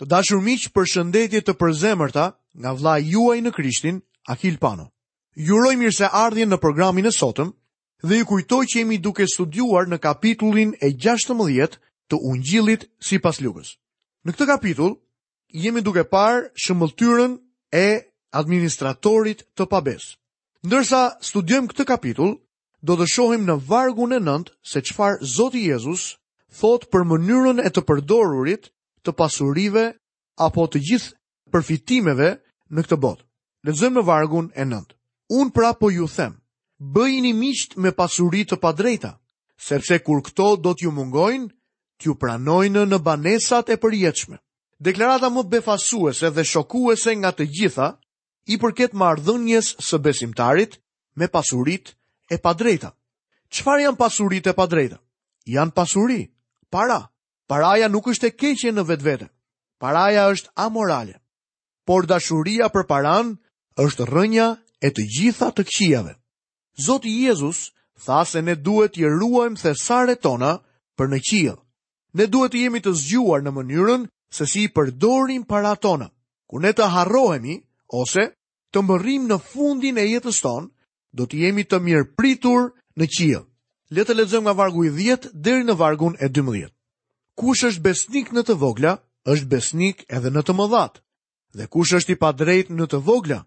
Të dashur miq, përshëndetje të përzemërta nga vëllai juaj në Krishtin, Akil Pano. Ju uroj mirëseardhjen në programin e sotëm dhe ju kujtoj që jemi duke studiuar në kapitullin e 16 të Ungjillit sipas Lukës. Në këtë kapitull jemi duke parë shëmbëlltyrën e administratorit të pabesë. Ndërsa studiojmë këtë kapitull, Do të shohim në vargun e nëntë se çfarë Zoti Jezus thotë për mënyrën e të përdorurit të pasurive apo të gjithë përfitimeve në këtë botë. Lexojmë në vargun e nëntë. Unë pra po ju them, bëjini miqtë me pasuri të padrejta, sepse kur këto do t'ju mungojnë, t'ju pranojnë në banesat e përjetshme. Deklarata më befasuese dhe shokuese nga të gjitha i përket marrëdhënies së besimtarit me pasuritë e padrejta. Çfarë janë pasuritë e padrejta? Janë pasuri, para. Paraja nuk është e keqe në vetvete. Paraja është amorale. Por dashuria për paranë është rrënja e të gjitha të këqijave. Zoti Jezus tha se ne duhet t'i ruajmë thesaret tona për në qiell. Ne duhet të jemi të zgjuar në mënyrën se si i përdorim paratë tona. Kur ne të harrohemi ose të mbërrijmë në fundin e jetës tonë, do të jemi të mirëpritur në qiell. Le të lexojmë nga vargu i 10 deri në vargun e 12. Kush është besnik në të vogla, është besnik edhe në të mëdhat. Dhe kush është i padrejtë në të vogla,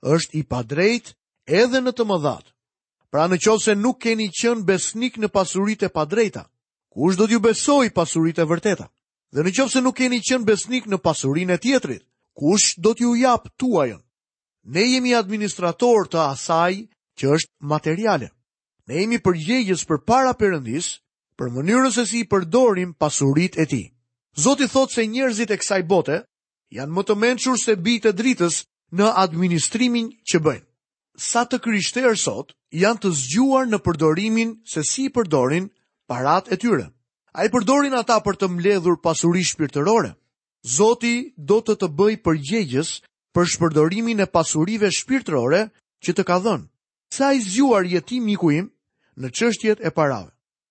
është i padrejtë edhe në të mëdhat. Pra në qoftë se nuk keni qenë besnikë në pasuritë e padrejta, kush do t'ju besojë pasuritë e vërteta? Dhe në qoftë se nuk keni qenë besnikë në pasurinë e tjetrit, kush do t'ju japë tuajën? Ne jemi administratorë të asaj që është materiale. Ne jemi përgjegjës përpara Perëndisë për mënyrën se si i përdorim pasuritë e tij. Zoti thotë se njerëzit e kësaj bote janë më të mençur se bijtë e dritës në administrimin që bëjnë. Sa të krishterë sot janë të zgjuar në përdorimin se si i përdorin paratë e tyre. A i përdorin ata për të mbledhur pasuri shpirtërore? Zoti do të të bëjë përgjegjës për shpërdorimin e pasurive shpirtërore që të ka dhënë. Sa i zgjuar je ti miku im në çështjet e parave?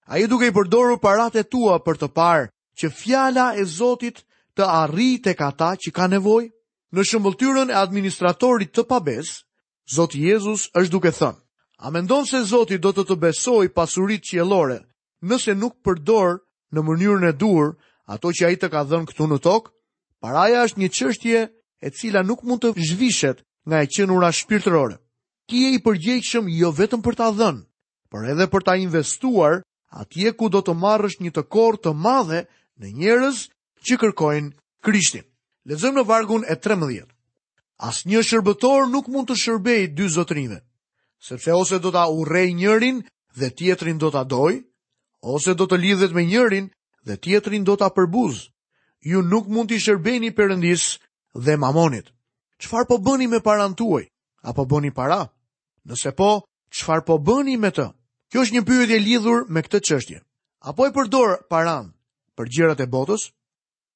A je duke i përdorur paratë e tua për të parë që fjala e Zotit të arrijë tek ata që kanë nevojë? Në shëmbëlltyrën e administratorit të pabesë, Zoti Jezus është duke thënë: A mendon se Zoti do të të besojë pasuritë qiellore nëse nuk përdor në mënyrën e duhur ato që ai të ka dhënë këtu në tokë? Paraja është një çështje e cila nuk mund të zhvishet nga e qenura shpirtërore. Ti je i përgjegjshëm jo vetëm për ta dhënë, por edhe për ta investuar atje ku do të marrësh një të korrë të madhe në njerëz që kërkojnë Krishtin. Lexojmë në vargun e 13. Asnjë shërbëtor nuk mund t'u shërbejë dy zotërinjve, sepse ose do ta urrejë njërin dhe tjetrin do ta dojë, ose do të lidhet me njërin dhe tjetrin do ta përbuzë. Ju nuk mund t'i shërbeni Perëndisë dhe Mamonit. Çfarë po bëni me paranë tuaj? A po bëni para? Nëse po, çfarë po bëni me të? Kjo është një pyetje lidhur me këtë çështje. A po e përdor paranë për gjërat e botës?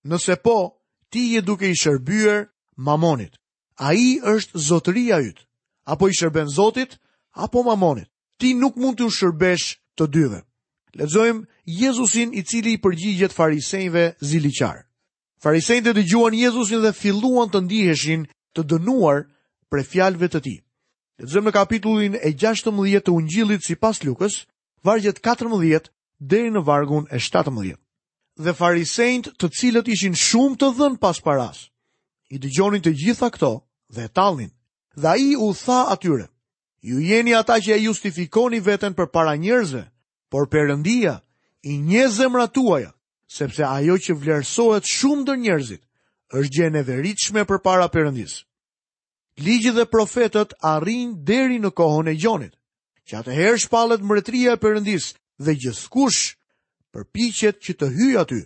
Nëse po, ti je duke i shërbyer mamonit. Ai është zotëria yt. A po i shërben zotit, apo mamonit. Ti nuk mund t'u shërbesh të dyve. Lexojmë Jezusin i cili i përgjigjet farisenjve ziliqarë. Farisenjtë e dëgjuan Jezusin dhe filluan të ndiheshin të dënuar prej fjalëve të tij. Lexojmë në kapitullin e 16 të Ungjillit sipas Lukës, vargjet 14 deri në vargun e 17. Dhe farisenjtë, të cilët ishin shumë të dhënë pas parasë, i dëgjonin të gjitha këto dhe e tallnin. Dhe ai u tha atyre: Ju jeni ata që e justifikoni veten përpara njerëzve, por Perëndia i njeh zemrat tuaja, sepse ajo që vlerësohet shumë ndër njerëzit është gjë e neveritshme përpara Perëndisë. Ligji dhe profetët arrijnë deri në kohën e Gjonit, që atëherë shpallet mbretëria e Perëndisë dhe gjithkush përpiqet që të hyjë aty.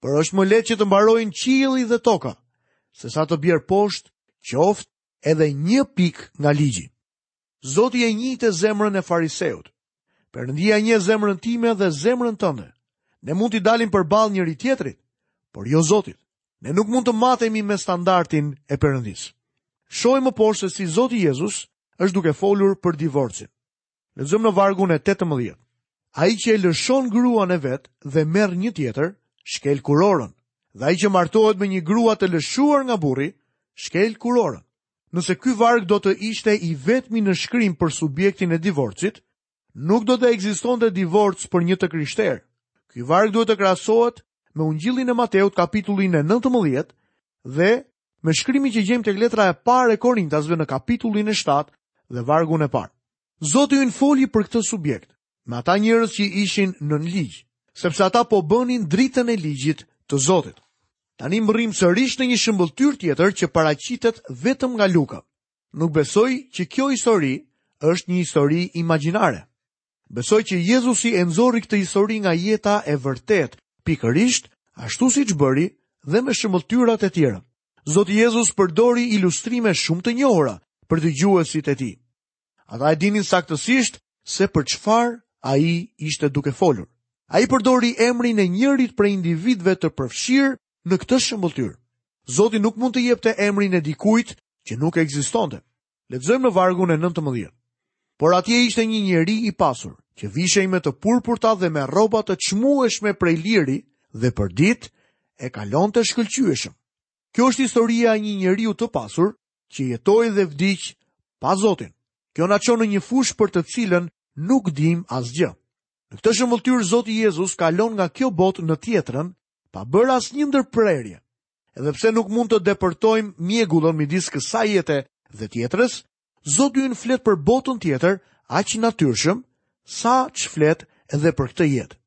Por është më lehtë që të mbarojnë qielli dhe toka, sesa të bjerë poshtë qoftë edhe një pikë nga ligji. Zoti e njihte zemrën e fariseut. Perëndia e njeh zemrën time dhe zemrën tënde. Ne mund t'i dalim përballë njëri-tjetrit, por jo Zotit. Ne nuk mund të matemi me standardin e Perëndisë. Shohim më poshtë se si Zoti Jezus është duke folur për divorcin. Lexojmë në vargun e 18. Ai që e lëshon gruan e vet dhe merr një tjetër, shkel kurorën. Dhe ai që martohet me një grua të lëshuar nga burri, shkel kurorën. Nëse ky varg do të ishte i vetmi në shkrim për subjektin e divorcit, nuk do të ekzistonte divorc për një të krishterë. Ky varg duhet të krahasohet me Ungjillin e Mateut kapitullin e 19 dhe me shkrimin që gjejmë tek letra e parë e Korintasve në kapitullin e 7 dhe vargun e parë. Zoti ynë foli për këtë subjekt. me ata njerëz që ishin nën ligj, sepse ata po bënin dritën e ligjit të Zotit. Tani mbërrijmë sërish në një shëmbëlltyrë tjetër që paraqitet vetëm nga Luka. Nuk besoj që kjo histori është një histori imagjinare. Besoj që Jezusi e nxori këtë histori nga jeta e vërtetë, pikërisht ashtu siç bëri dhe me shëmbëlltyrat e tjera. Zoti Jezus përdori ilustrime shumë të njohura për dëgjuesit e tij. Ata e dinin saktësisht se për çfarë ai ishte duke folur. Ai përdori emrin e njërit prej individëve të përfshirë në këtë shëmbëlltyrë. Zoti nuk mund të jepte emrin e dikujt që nuk ekzistonte. Lexojmë në vargun e 19. Por atje ishte një njeri i pasur, që vishej me të purpurta dhe me rroba të çmueshme prej liri dhe përditë e kalonte shkëlqyeshëm. Kjo është historia e një njeriu të pasur që jetoi dhe vdiq pa Zotin. Kjo na çon në një fushë për të cilën nuk dimë asgjë. Në këtë shëmbëlltyrë Zoti Jezus kalon nga kjo botë në tjetrën pa bërë asnjë ndërprerje. Edhe pse nuk mund të depërtojmë mjegullën midis kësaj jete dhe tjetrës, Zoti ynë flet për botën tjetër aq natyrshëm sa ç'flet edhe për këtë jetë.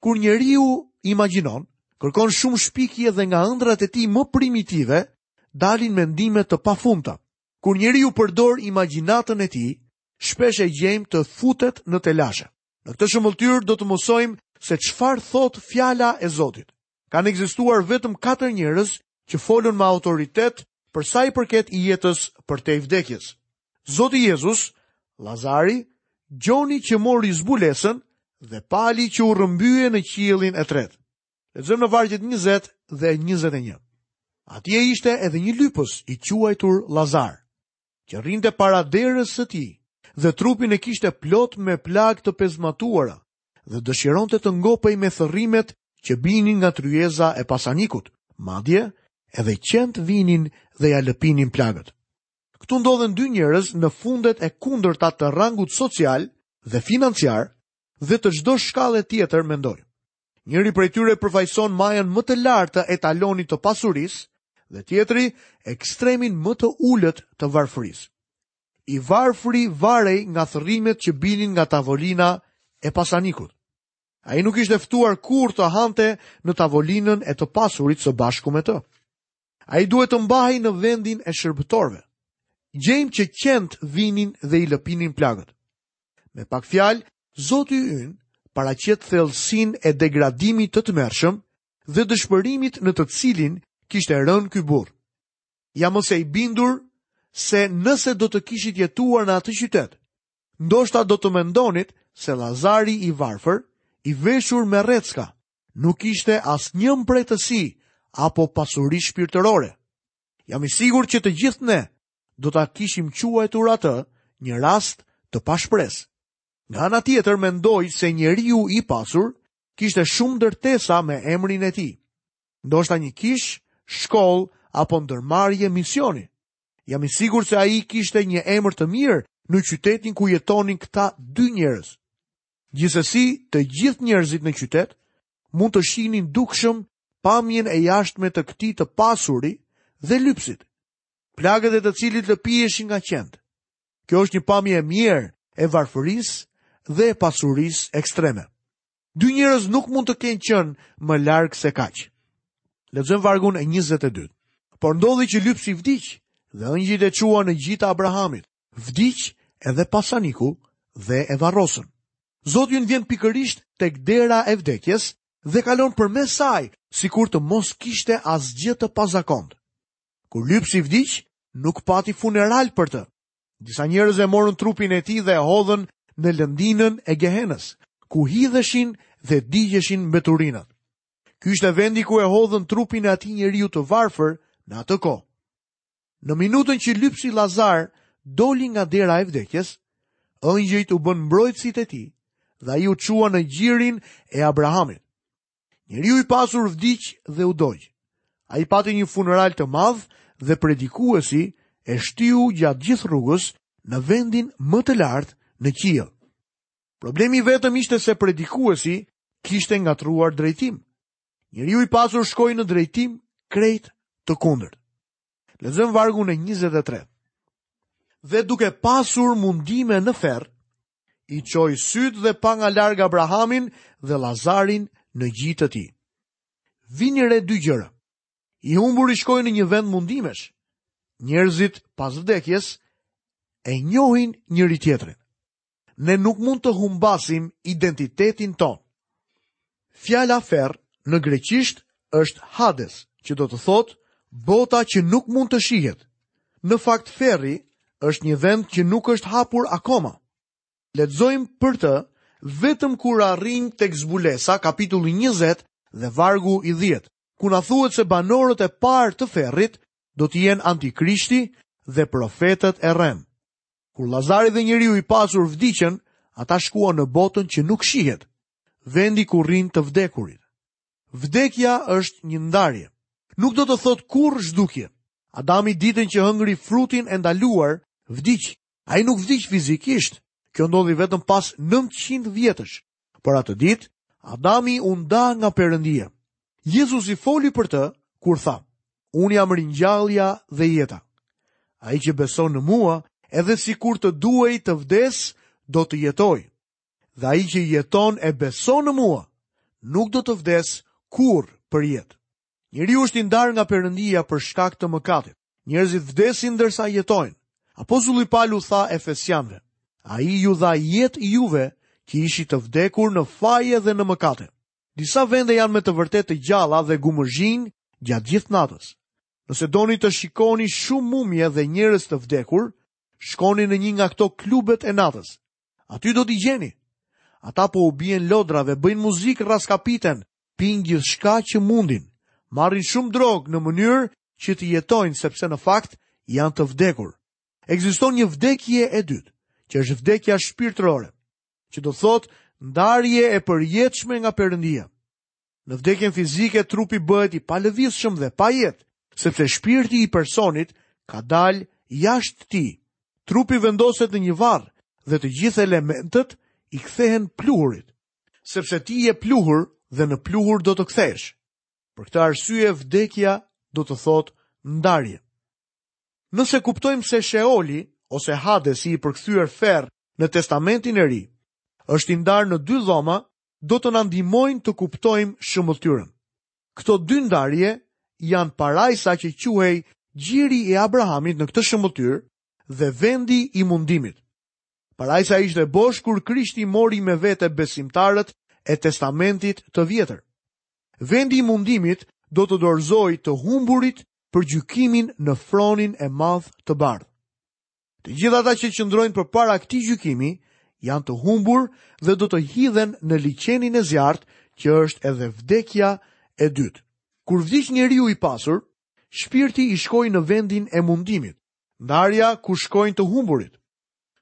Kur njeriu imagjinon, kërkon shumë shpikje dhe nga ëndrrat e tij më primitive dalin mendime të pafundta. Kur njeriu përdor imagjinatën e tij, shpesh e gjejmë të futet në telashe. Në këtë shëmbëlltyrë do të mësojmë se çfarë thotë fjala e Zotit. Kanë ekzistuar vetëm katër njerëz që folën me autoritet për sa i përket jetës përtej vdekjes. Zoti Jezus, Lazari, Gjoni që mori zbulesën dhe Pali që u rrëmbye në qiellin e tretë. Lexojmë në vargjet 20 dhe 21. Atje ishte edhe një lypës i quajtur Lazar. që rrinte para derës së tij dhe trupin e kishte plot me plagë të pezmatuara dhe dëshironte të ngopej me thërrimet që binin nga tryeza e pasanikut, madje edhe qentë vinin dhe ia lëpinin plagët. Këtu ndodhen dy njerëz në fundet e kundërta të rangut social dhe financiar dhe të çdo shkalle tjetër mendoj. Njëri prej tyre përfaqëson majën më të lartë të etalonit të pasurisë dhe tjetri ekstremin më të ulët të varfërisë. I varfëri varej nga thërrimet që binin nga tavolina e pasanikut. Ai nuk ishte ftuar kurrë të hante në tavolinën e të pasurit së bashku me të. Ai duhet të mbahej në vendin e shërbëtorëve. Gjejmë që qentë vinin dhe i lëpinin plagët. Me pak fjalë, Zoti ynë paraqet thellësinë e degradimit të tmerrshëm dhe dëshpërimit në të cilin kishte rënë ky burrë. Jam më se i bindur se nëse do të kishit jetuar në atë qytet, ndoshta do të mendonit se Lazari i varfër, i veshur me rrecka, nuk kishte asnjë mbretësi apo pasuri shpirtërore. Jam i sigurt që të gjithë ne do ta kishim quajtur atë një rast të pashpresë. Nga ana tjetër mendoj se njeriu i pasur kishte shumë ndërtesa me emrin e tij. Ndoshta një kishë, shkollë apo ndërmarrje misioni. Jam i sigurt se ai kishte një emër të mirë në qytetin ku jetonin këta dy njerëz. Gjithsesi, të gjithë njerëzit në qytet mund të shihnin dukshëm pamjen e jashtme të këtij të pasuri dhe lypsit, plagët e të cilit lëpiheshin nga qentë. Kjo është një pamje e mirë e varfërisë dhe e pasurisë ekstreme. Dy njerëz nuk mund të kenë qenë më larg se kaq. Lexojmë vargun e 22. Por ndodhi që lypsi vdiq dhe engjëjt e çuan në gji të Abrahamit. Vdiq edhe pasaniku dhe e varrosën. Zoti ynë vjen pikërisht tek dera e vdekjes dhe kalon përmes saj, sikur të mos kishte asgjë të pazakontë. Kur lypsi vdiq, nuk pati funeral për të. Disa njerëz e morën trupin e tij dhe e hodhën në lëndinën e Gehenës, ku hidheshin dhe digjeshin mbeturinat. Ky ishte vendi ku e hodhën trupin e atij njeriu të varfër në atë kohë. Në minutën që lypsi Lazar doli nga dera e vdekjes, engjëjt u bënë mbrojtësit e tij dhe ai u çua në gjirin e Abrahamit. Njeriu i pasur vdiq dhe u dogj. Ai pati një funeral të madh dhe predikuesi e shtyu gjatë gjithë rrugës në vendin më të lartë në qiell. Problemi vetëm ishte se predikuesi kishte ngatërruar drejtim. Njeriu i pasur shkoi në drejtim krejt të kundërt. Lexojmë vargun e 23. Dhe duke pasur mundime në ferr, i çoi sytë dhe pa nga larg Abrahamin dhe Lazarin në gji të tij. Vini re dy gjëra. I humburi shkoi në një vend mundimesh. Njerëzit pas vdekjes e njohin njëri-tjetrin. ne nuk mund të humbasim identitetin tonë. Fjala ferr në greqisht është Hades, që do të thotë bota që nuk mund të shihet. Në fakt ferri është një vend që nuk është hapur akoma. Lexojmë për të vetëm kur arrijmë tek zbulesa kapitulli 20 dhe vargu i 10, ku na thuhet se banorët e parë të ferrit do të jenë antikrishti dhe profetët e rremë. Kur Lazari dhe njeriu i pasur vdiqën, ata shkuan në botën që nuk shihet, vendi ku rrinë të vdekurit. Vdekja është një ndarje. Nuk do të thotë kurrë zhdukje. Adami ditën që hëngri frutin e ndaluar, vdiq. Ai nuk vdiq fizikisht. Kjo ndodhi vetëm pas 900 vjetësh. Por atë ditë, Adami u nda nga Perëndia. Jezusi foli për të kur tha: Unë jam ringjallja dhe jeta. Ai që beson në mua, edhe sikur të duhej të vdesë, do të jetojë. Dhe ai që jeton e beson në mua, nuk do të vdesë kurrë përjetë. Njeriu është i ndarë nga Perëndia për shkak të mëkatit. Njerëzit vdesin ndërsa jetojnë. Apostulli Pal u tha Efesianëve: Ai ju dha jetë juve që ishit të vdekur në faje dhe në mëkate. Disa vende janë me të vërtetë të gjalla dhe gumëzhijnë gjatë gjithë natës. Nëse doni të shikoni shumë mumje dhe njerëz të vdekur, shkoni në një nga këto klubet e natës. Aty do t'i gjeni. Ata po u bien lodrave, bëjnë muzikë rraskapiten, pinë gjithçka që mundin. Marrin shumë drogë në mënyrë që të jetojnë, sepse në fakt janë të vdekur. Ekziston një vdekje e dytë, që është vdekja shpirtërore, që do thotë ndarje e përjetshme nga Perëndia. Në vdekjen fizike trupi bëhet i palëvizshëm dhe pa jetë, sepse shpirti i personit ka dalë jashtë tij. Trupi vendoset në një varr dhe të gjithë elementët i kthehen pluhurit, sepse ti je pluhur dhe në pluhur do të kthehesh. Për këtë arsye vdekja do të thotë ndarje. Nëse kuptojmë se Sheoli ose Hadesi i përkthyer ferr në Testamentin e Ri është i ndarë në dy dhoma do të na ndihmojë të kuptojmë shëmbëlltyrën. Këto dy ndarje janë parajsa që quhej Gjiri i Abrahamit në këtë shëmbëlltyrë dhe vendi i mundimit. Parajsa ishte bosh kur Krishti mori me vete besimtarët e testamentit të vjetër. Vendi i mundimit do të dorëzojë të humburit për gjykimin në fronin e madh të bardhë. Të gjithë ata që qëndrojnë përpara këtij gjykimi janë të humbur dhe do të hidhen në liqenin e zjarrtë që është edhe vdekja e dytë. Kur vdiq njeriu i pasur, shpirti i shkoi në vendin e mundimit, ndarja ku shkojnë të humburit.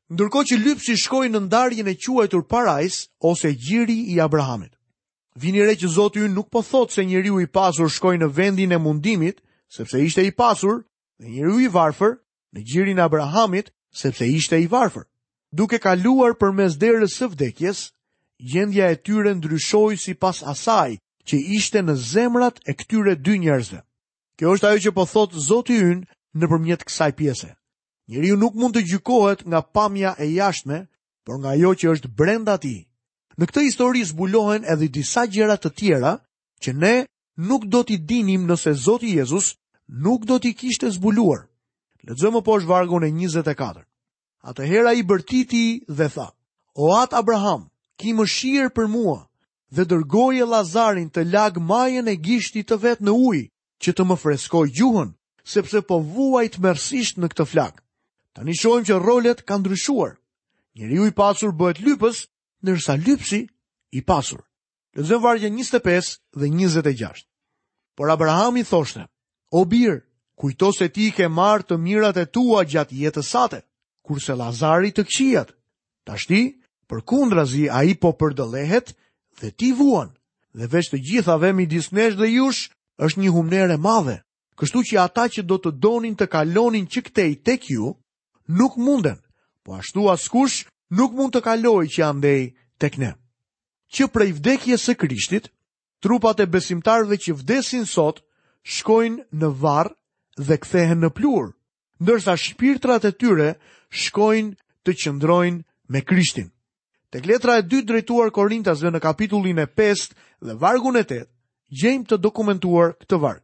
Ndërkohë që lypsi shkoi në ndarjen e quajtur parajsë ose gjiri i Abrahamit. Vini re që Zoti ynë nuk po thotë se njeriu i pasur shkoi në vendin e mundimit, sepse ishte i pasur, dhe njeriu i varfër në gjirin e Abrahamit, sepse ishte i varfër. Duke kaluar përmes derës së vdekjes, gjendja e tyre ndryshoi sipas asaj që ishte në zemrat e këtyre dy njerëzve. Kjo është ajo që po thotë Zoti ynë nëpërmjet kësaj pjese. Njeriu nuk mund të gjykohet nga pamja e jashtme, por nga ajo që është brenda tij. Në këtë histori zbulohen edhe disa gjëra të tjera që ne nuk do t'i dinim nëse Zoti Jezus nuk do t'i kishte zbuluar. Lexojmë më poshtë vargun e 24. Atëherë ai bërtiti dhe tha, O atë Abraham, ki mëshirë për mua, dhe dërgoje Lazarin të lagë majën e gishtit të vet në ujë, që të më freskojë gjuhën, sepse po vuaj tmerrësisht në këtë flakë. Tani shohim që rolet kanë ndryshuar. Njeriu i pasur bëhet lypës, ndërsa lypsi i pasur. Lexojmë vargjet 25 dhe 26. Por Abrahami thoshte, o bir, kujto se ti ke marrë të mirat e tua gjatë jetës sate, kurse Lazari të këqijat. Tashti, përkundrazi ai po përdëllehet dhe ti vuan, dhe veç të gjithave midis nesh dhe jush është një humnerë e madhe. Kështu që ata që do të donin të kalonin që këtej tek ju, nuk munden, po ashtu askush nuk mund të kalojë që andej tek ne. Që prej vdekjes së Krishtit, trupat e besimtarëve që vdesin sot, shkojnë në varr dhe kthehen në pluhur, ndërsa shpirtrat e tyre shkojnë të qëndrojnë me Krishtin. Tek letra e dytë drejtuar korintasve në kapitullin e 5 dhe vargun e 8, gjejmë të dokumentuar këtë varg.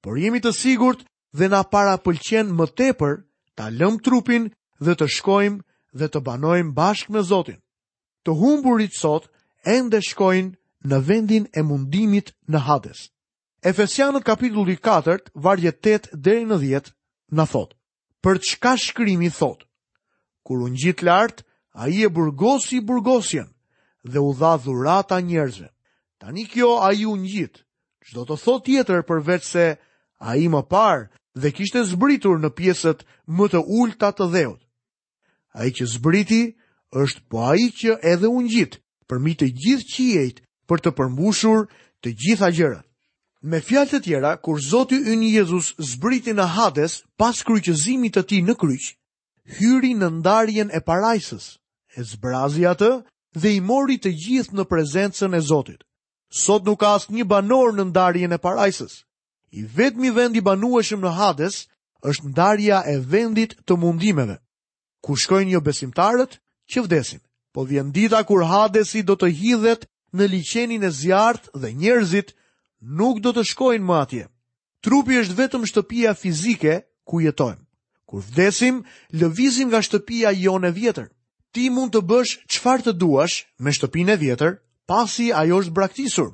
Por jemi të sigurt dhe na parapëlqen më tepër ta lëmë trupin dhe të shkojmë dhe të banojmë bashkë me Zotin. Të humburit sot ende shkojnë në vendin e mundimit në Hades. Efesianët kapitulli 4, vargjet 8 deri në 10 na thotë: Për çka shkrimi thotë: Kur u ngjit lart, ai e burgosi burgosjen dhe u dha dhurata njerëzve. Tani kjo ai u ngjit, ç'do të thotë tjetër përveçse ai më parë dhe kishte zbritur në pjesët më të ulta të dheut. Ai që zbriti është po ai që edhe u ngjit përmbi të gjithë qiejt për të përmbushur të gjitha gjërat. Me fjalë të tjera, kur Zoti ynë Jezus zbriti në Hades pas kryqëzimit të tij në kryq, hyri në ndarjen e parajsës, e zbrazi atë dhe i mori të gjithë në prezencën e Zotit. Sot nuk ka asnjë banor në ndarjen e parajsës. I vetmi vend i banueshëm në Hades është ndarja e vendit të mundimeve, ku shkojnë jobesimtarët që vdesin. Po vjen dita kur Hadesi do të hidhet në liqenin e zjarrtë dhe njerëzit nuk do të shkojnë më atje. Trupi është vetëm shtëpia fizike ku jetojmë. Kur vdesim, lëvizim nga shtëpia jonë e vjetër. Ti mund të bësh çfarë të duash me shtëpinë e vjetër, pasi ajo është braktisur.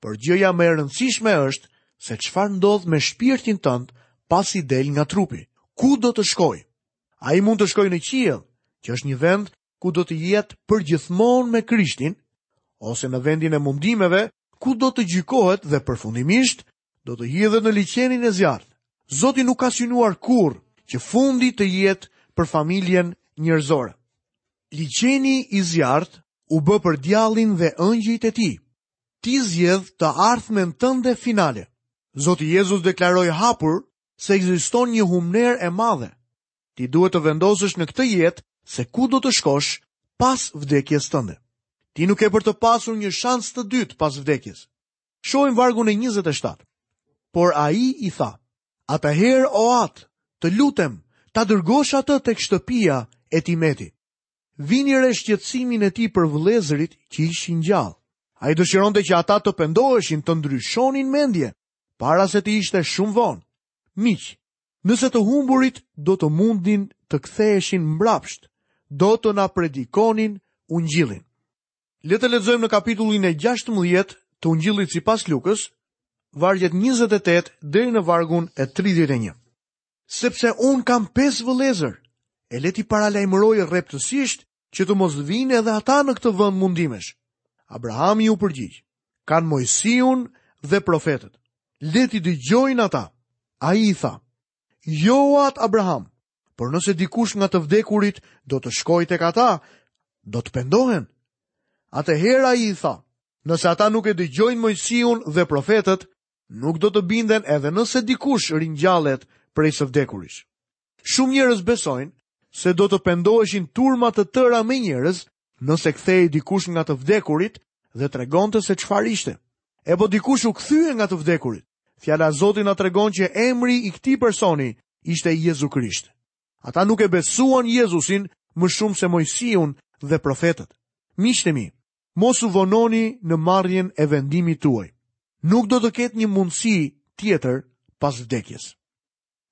Por gjëja më e rëndësishme është se çfarë ndodh me shpirtin tënd pasi del nga trupi. Ku do të shkojë? Ai mund të shkojë në qiell, që është një vend ku do të jetë përgjithmonë me Krishtin, ose në vendin e mundimeve, ku do të gjykohet dhe përfundimisht do të hidhet në liqenin e zjarrtë. Zoti nuk ka synuar kurrë që fundi të jetë për familjen njerëzore. Liqeni i zjarrtë u bë për djallin dhe ëngjëjt e tij. Ti zgjedh të ardhmen tënde finale. Zoti Jezus deklaroi hapur se ekziston një humnerë e madhe. Ti duhet të vendosësh në këtë jetë se ku do të shkosh pas vdekjes tënde. Ti nuk ke për të pasur një shans të dytë pas vdekjes. Shohim vargun e 27. Por ai i tha, atëherë o atë, të lutem, ta dërgosh atë tek shtëpia e tim eti. Vini re shqetësimin e tij për vëllezërit që ishin gjallë. Ai dëshironte që ata të pendoheshin të ndryshonin mendje, para se të ishte shumë vonë. Miq, nëse të humburit do të mundnin të ktheheshin mbrapsht, do të na predikonin ungjillin. Le të lexojmë në kapitullin e gjashtëmbëdhjetë të Ungjillit sipas Lukës, vargjet njëzet e tetë deri në vargun e tridhjetë e një. Sepse unë kam pesë vëllezër, e le t'i paralajmërojë rreptësisht që të mos vijnë edhe ata në këtë vend mundimesh. Abrahami u përgjigj: Kanë Moisiun dhe profetët. Le t'i dëgjojnë ata. Ai i tha: Jo o atë Abraham, Por nëse dikush nga të vdekurit do të shkojë tek ata, do të pendohen. Atëherë ai i tha: Nëse ata nuk e dëgjojnë Moisiun dhe profetët, nuk do të binden edhe nëse dikush ringjallet prej së vdekurish. Shumë njerëz besojnë se do të pendoheshin turma të tëra me njerëz Nëse kthehej dikush nga të vdekurit dhe tregonte se çfarë ishte. Epo dikush u kthye nga të vdekurit. Fjala e Zotit na tregon që emri i këtij personi ishte Jezu Krisht. Ata nuk e besuan Jezusin më shumë se Moisiun dhe profetët. Miqtë e mi, mos u vononi në marrjen e vendimit tuaj. Nuk do të ketë një mundësi tjetër pas vdekjes.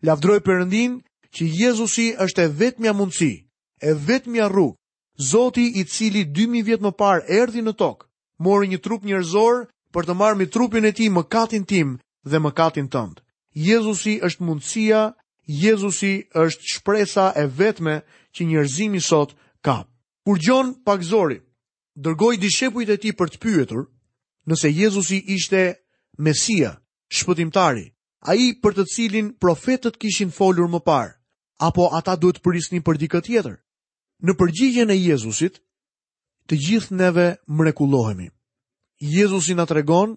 Lavdëroj Perëndinë që Jezusi është e vetmja mundësi, e vetmja rrugë, Zoti i cili dy mijë vjet më parë erdhi në tokë, mori një trup njerëzor për të marrë mbi trupin e tij mëkatin tim dhe mëkatin tënd. Jezusi është mundësia, Jezusi është shpresa e vetme që njerëzimi sot ka. Kur Gjon Pagëzori dërgoi dishepujt e tij për të pyetur nëse Jezusi ishte Mesia, shpëtimtari, ai për të cilin profetët kishin folur më parë, apo ata duhet të prisnin për dikë tjetër. Në përgjigjen e Jezusit, të gjithë neve mrekullohemi. Jezusi na tregon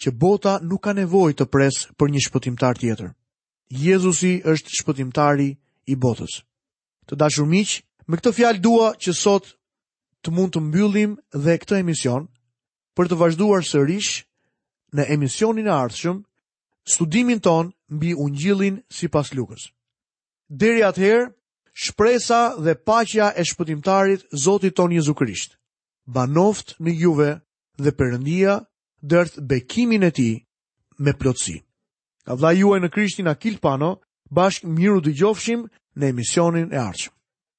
që bota nuk ka nevojë të presë për një shpëtimtar tjetër. Jezusi është shpëtimtari i botës. Të dashur miq, me këtë fjalë dua që sot të mund të mbyllim dhe këtë emision për të vazhduar sërish në emisionin e ardhshëm studimin tonë mbi Ungjillin sipas Lukës. Deri atëherë, shpresa dhe paqja e shpëtimtarit Zotit tonë Jezu Krisht, banoftë në juve dhe Perëndia derdhtë bekimin e tij me plotësi. Nga vëllai juaj në Krishtin Akil Pano, bashkë mirudëgjofshim në emisionin e ardhshëm.